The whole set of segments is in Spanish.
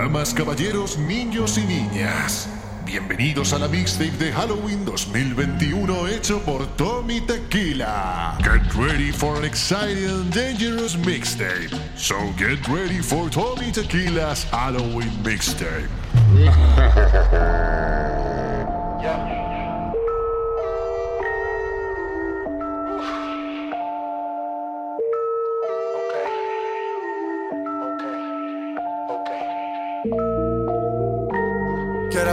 Damas, caballeros, niños y niñas, bienvenidos a la mixtape de Halloween 2021 hecho por Tommy Tequila. Get ready for an exciting and dangerous mixtape. So get ready for Tommy Tequila's Halloween mixtape.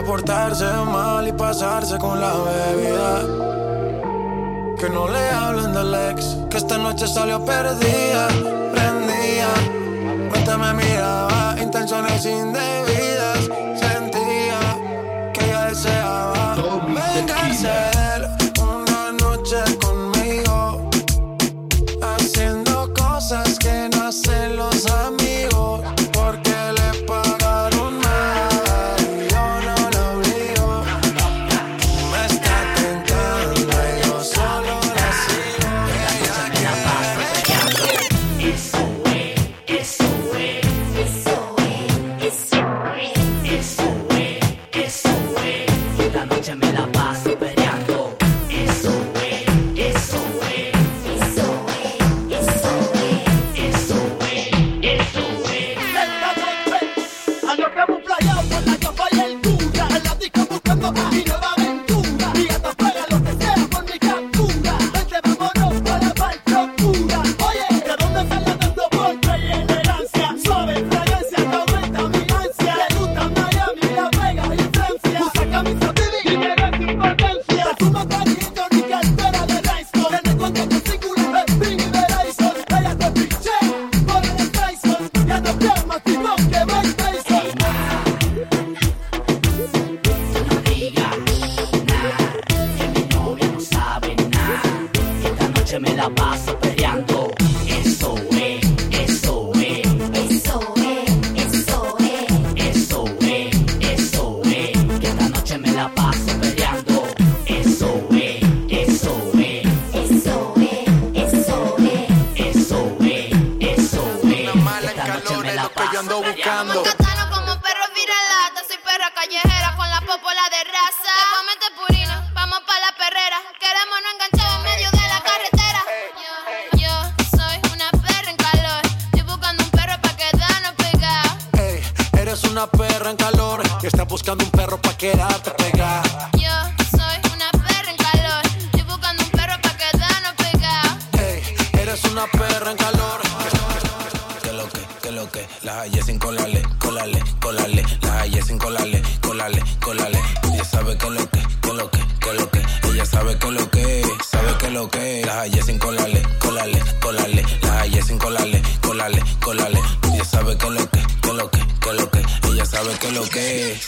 portarse mal y pasarse con la bebida. Que no le hablen del ex, que esta noche salió perdida, prendida. Mientras me miraba, intenciones indebidas.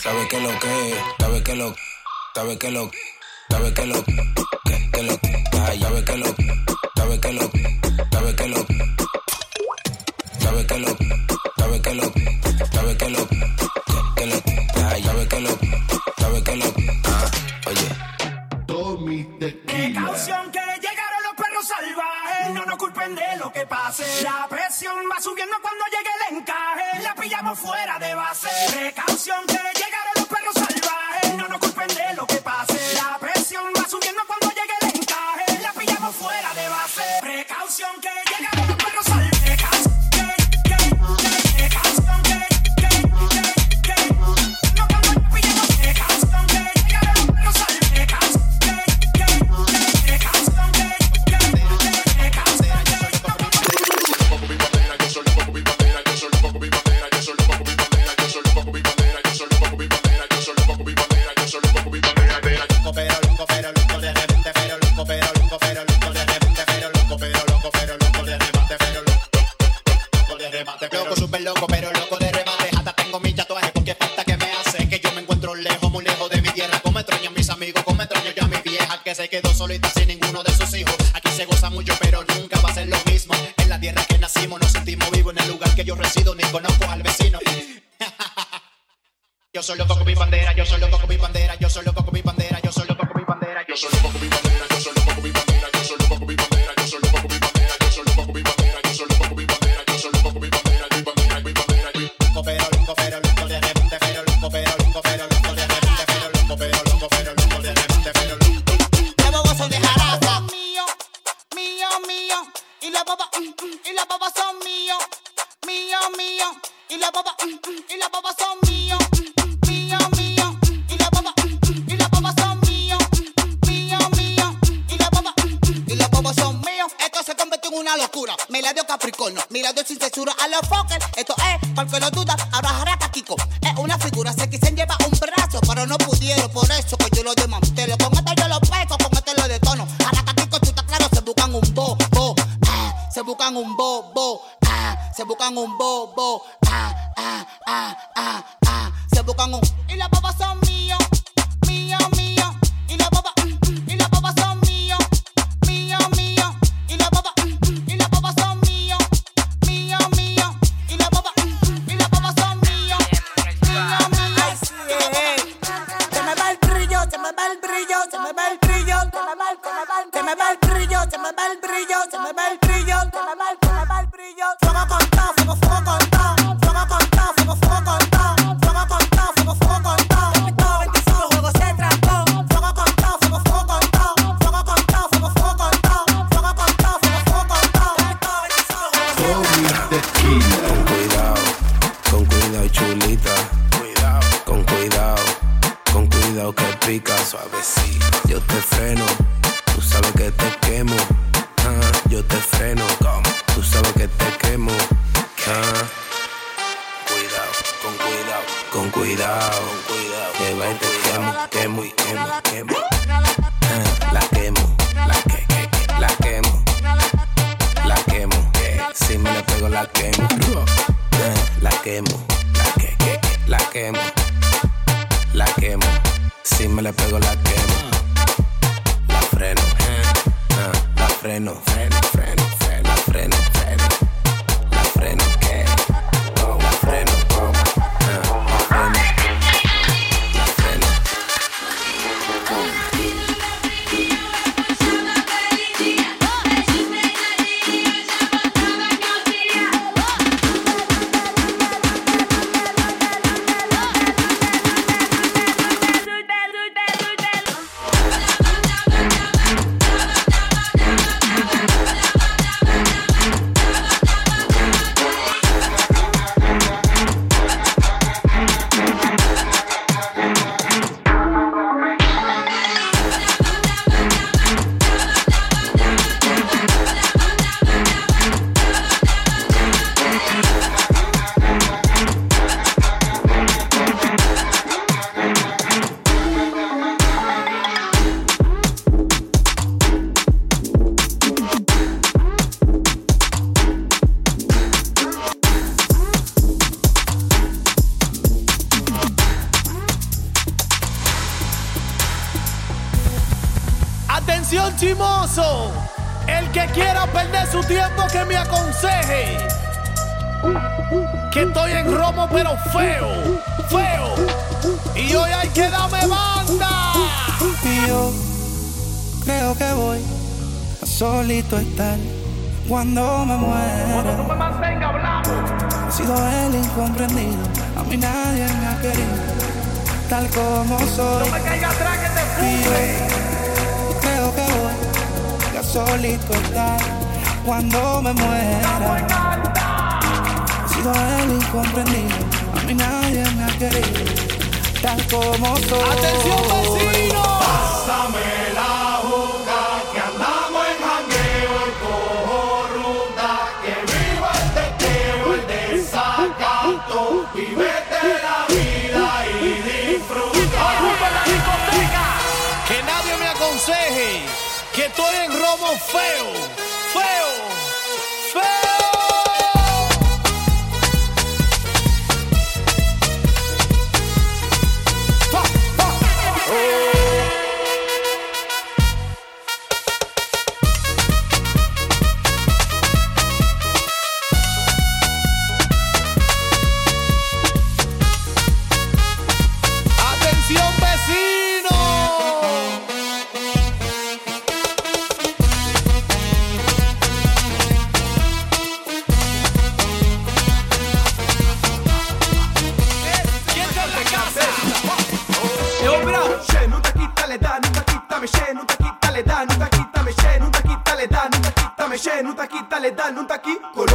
sabe que lo que, sabe que lo, sabe que lo, sabe que lo, que, que lo, sabe que lo, sabe que lo, sabe que lo, sabe que lo, sabe que lo, sabe que lo, que, que lo, sabe que lo. depende lo que pase. La presión va subiendo cuando llegue el encaje. La pillamos fuera de base. Precaución que llega. sur ahora jarata Kiko. Es una figura, se quisen llevar un brazo, pero no pudieron, por eso que yo lo desmantelo. Con esto yo lo pego, con esto lo detono. Jarata Kiko, tú estás claro, se buscan un bo, bo, ah, se buscan un bo, bo, ah, se buscan un bo, bo, ah, ah, ah, ah, ah, se buscan un. Y las bobas son míos, tú sabes que te quemo. Ah, yo te freno, tú sabes que te quemo. Ah, cuidado, con cuidado, con cuidado, cuidado. Que va y te quemo, quemo y quemo, quemo. Ah, la quemo, la que, que, la quemo la quemo. Si me le pego, la quemo. La quemo. La que, que, que, la quemo. La quemo. Si me le pego, la quemo. Freno, freno. Solito estar cuando me muera. me mantenga hablando. He sido el incomprendido, a mí nadie me ha querido, tal como soy. me caiga atrás que te Y yo creo que voy a solito estar cuando me muera. He sido el incomprendido, a mí nadie me ha querido, tal como soy. Atención vecino. Pásame que estoy en feo, feo, feo. Dale, dale un taquí con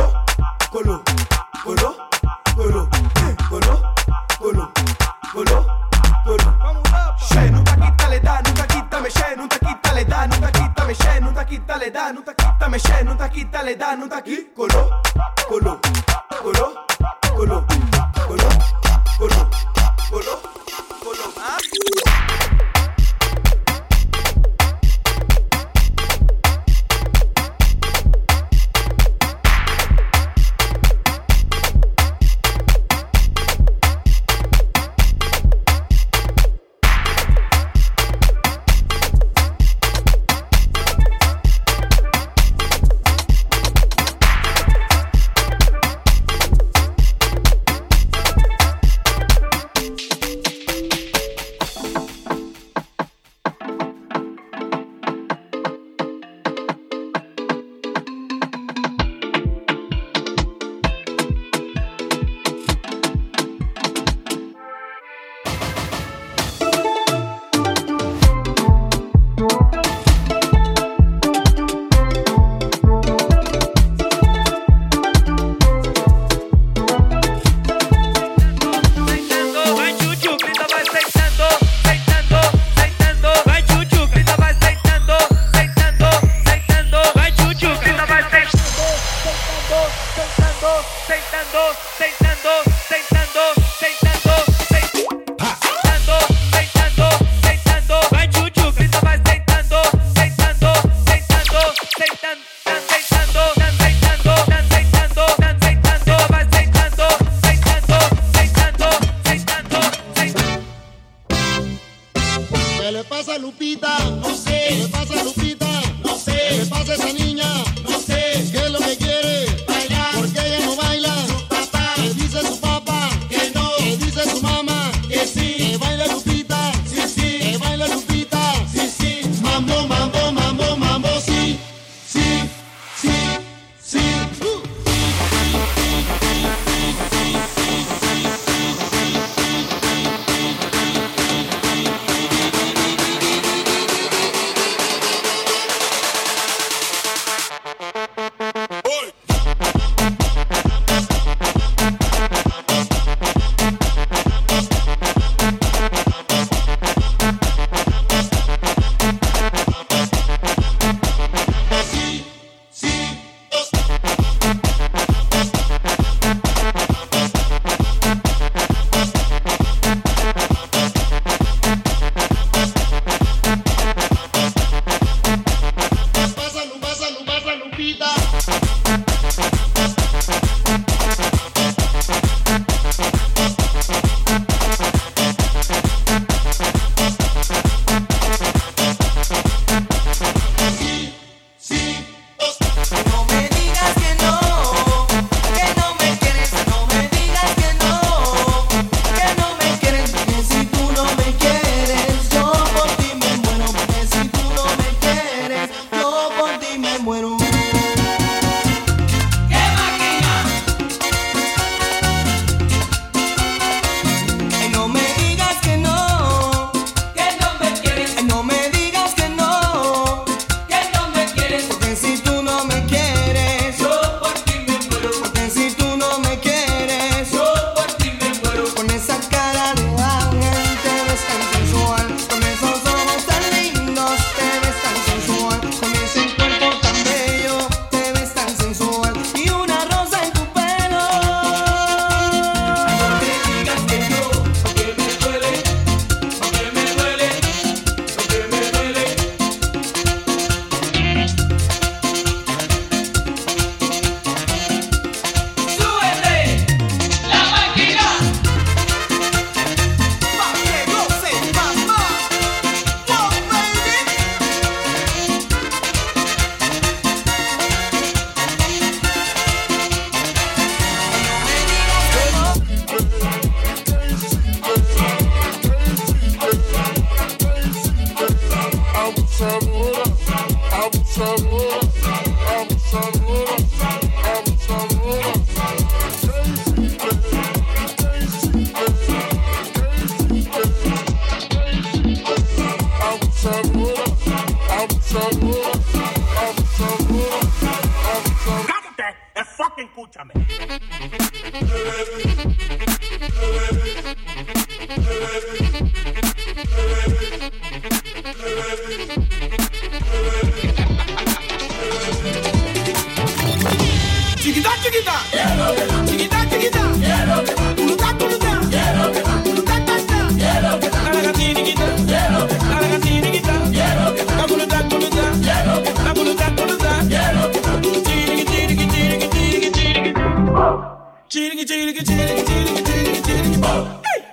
Chili, chili, chili, chili, chili,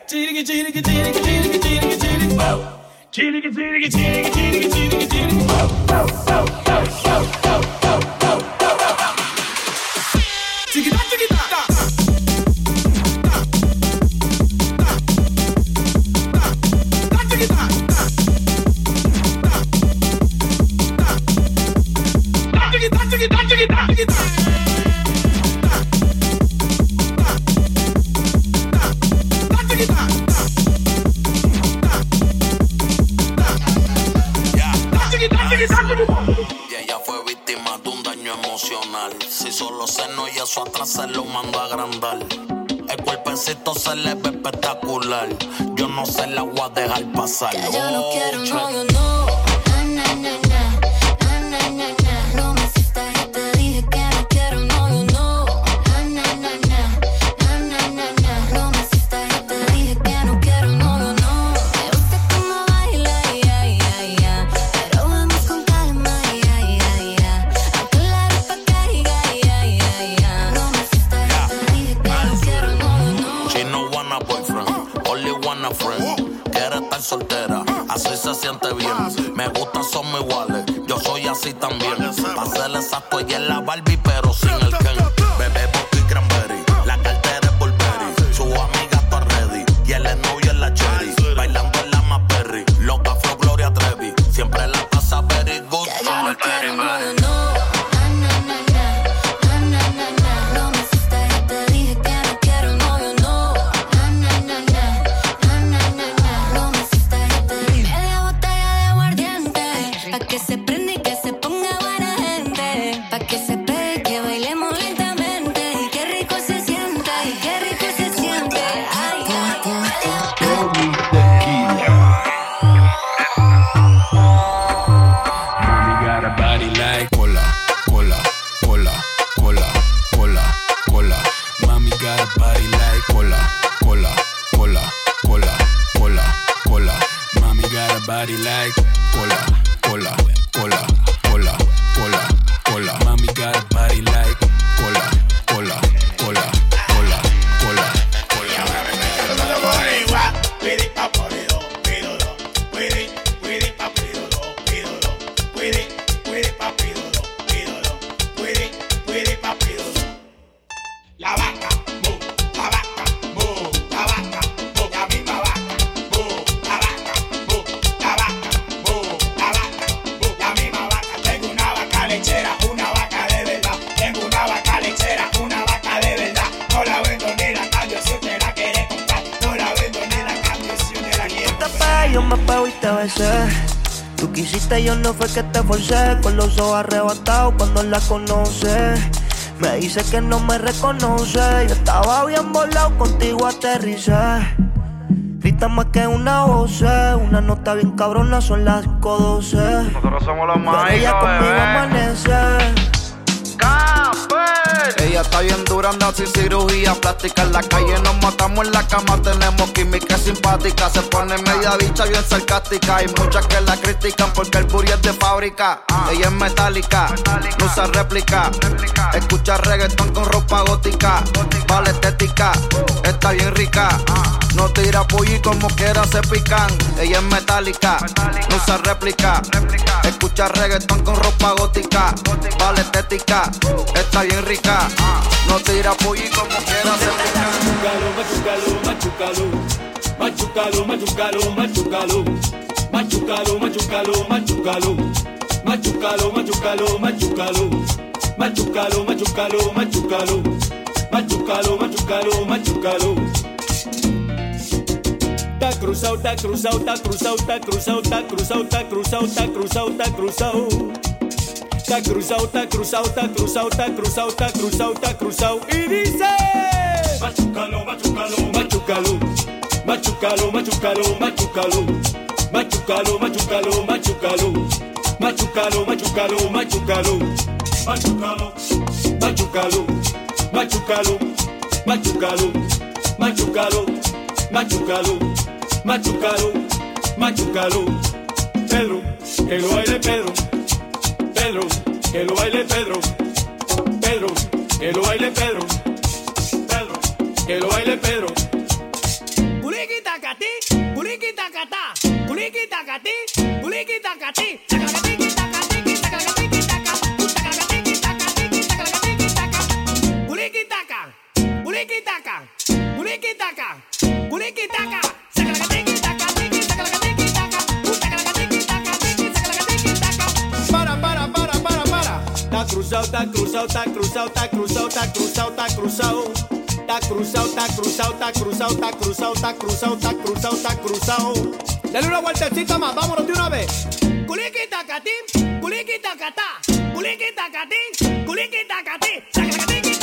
chili, chili, chili, chili, dejar pasar. Ya yo no quiero novio, no. Na, na, na, na. Na, que se yo me pego y te besé. Tú quisiste, yo no fue que te forcé. Con los ojos arrebatados cuando la conoce. Me dice que no me reconoce. Yo estaba bien volado, contigo aterricé. Grita más que una voz, una nota bien cabrona, son las 5.12. Nosotros somos los mágicos, ella conmigo amanece. Ella está bien dura, anda sin cirugía plástica. En la calle nos matamos en la cama, tenemos química simpática. Se pone media bicha bien sarcástica. Hay muchas que la critican porque el booty es de fábrica. Ella es metálica, no usa réplica. Escucha reggaetón con ropa gótica. Vale estética, está bien rica. No tira pollo y como quiera se pican. Ella es metálica, no usa réplica. réplica. Escucha reggaetón con ropa gótica. Vale estética, está bien rica. No tira pollo y como quiera se pican. Machucalo, machucalo, machucalo. Machucalo, machucalo, machucalo. Machucalo, machucalo, machucalo. Machucalo, machucalo, machucalo. Machucalo, machucalo, machucalo. Machucalo, machucalo, machucalo. Ta cruzado, ta cruzado, ta cruzado, ta cruzado, ta cruzado, ta cruzado, ta cruzado, ta cruzado. Ta cruzado, ta cruzado, ta cruzado, ta cruzado, ta cruzado, ta cruzado. Y dice: Machucalo, machucalo, machucalo, machucalo, machucalo, machucalo, machucalo, machucalo, machucalo, machucalo, machucalo, machucalo, machucalo, machucalo, machucalo, machucalo, machucalo, machucalo, machucalo, machucalo. Pedro, que lo baile Pedro. Pedro, que lo baile Pedro. Pedro, que lo baile Pedro. Pedro, que lo baile Pedro. Puliki tacati, puliki tacata, puliki tacati, puliki tacati, tacatiki tacatiki, tacatiki taca, tacatiki tacatiki, tacatiki taca. Taca, Para, para, para, para, para. Tá cruzado, tá cruzado, tá cruzado, tá cruzado, tá cruzado, tá cruzado. Tá cruzado, tá cruzado, tá cruzado, tá cruzado, tá cruzado, tá cruzado, tá cruzado. Dale una vueltecita más, vámonos de una vez. Culiqui tacatín, culiqui tacatá, culiqui tacatín, culiqui tacatí,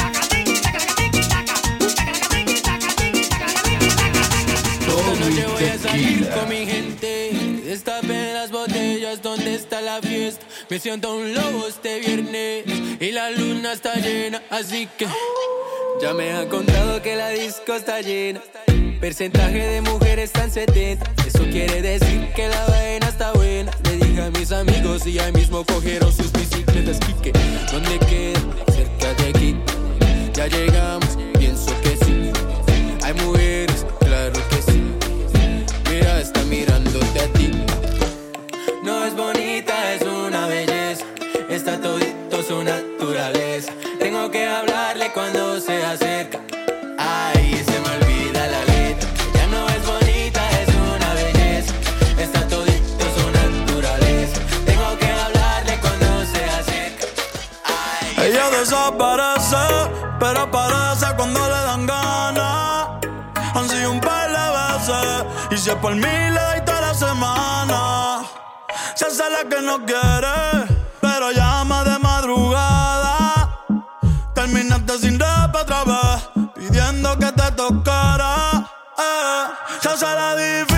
Me siento un lobo este viernes y la luna está llena, así que ya me han contado que la disco está llena. Porcentaje de mujeres en 70. Eso quiere decir que la vaina está buena. Le dije a mis amigos y ya mismo cogieron sus bicicletas. Quique, ¿dónde queda? Cerca de aquí. Ya llegamos, pienso que sí. Hay mujeres, claro que sí. Mira, está mirándote a ti. No es bonita, es belleza. Está todito su naturaleza. Tengo que hablarle cuando se acerca. Ay, se me olvida la letra. Ya no es bonita, es una belleza. Está todito su naturaleza. Tengo que hablarle cuando se acerca. Ella desaparece, pero aparece cuando le dan ganas. Han sido un par de veces, y si es por mí le toda la semana. Se hace la que no quiere, pero llama de madrugada. Terminaste sin rap otra vez, pidiendo que te tocara. Eh, se hace la difícil,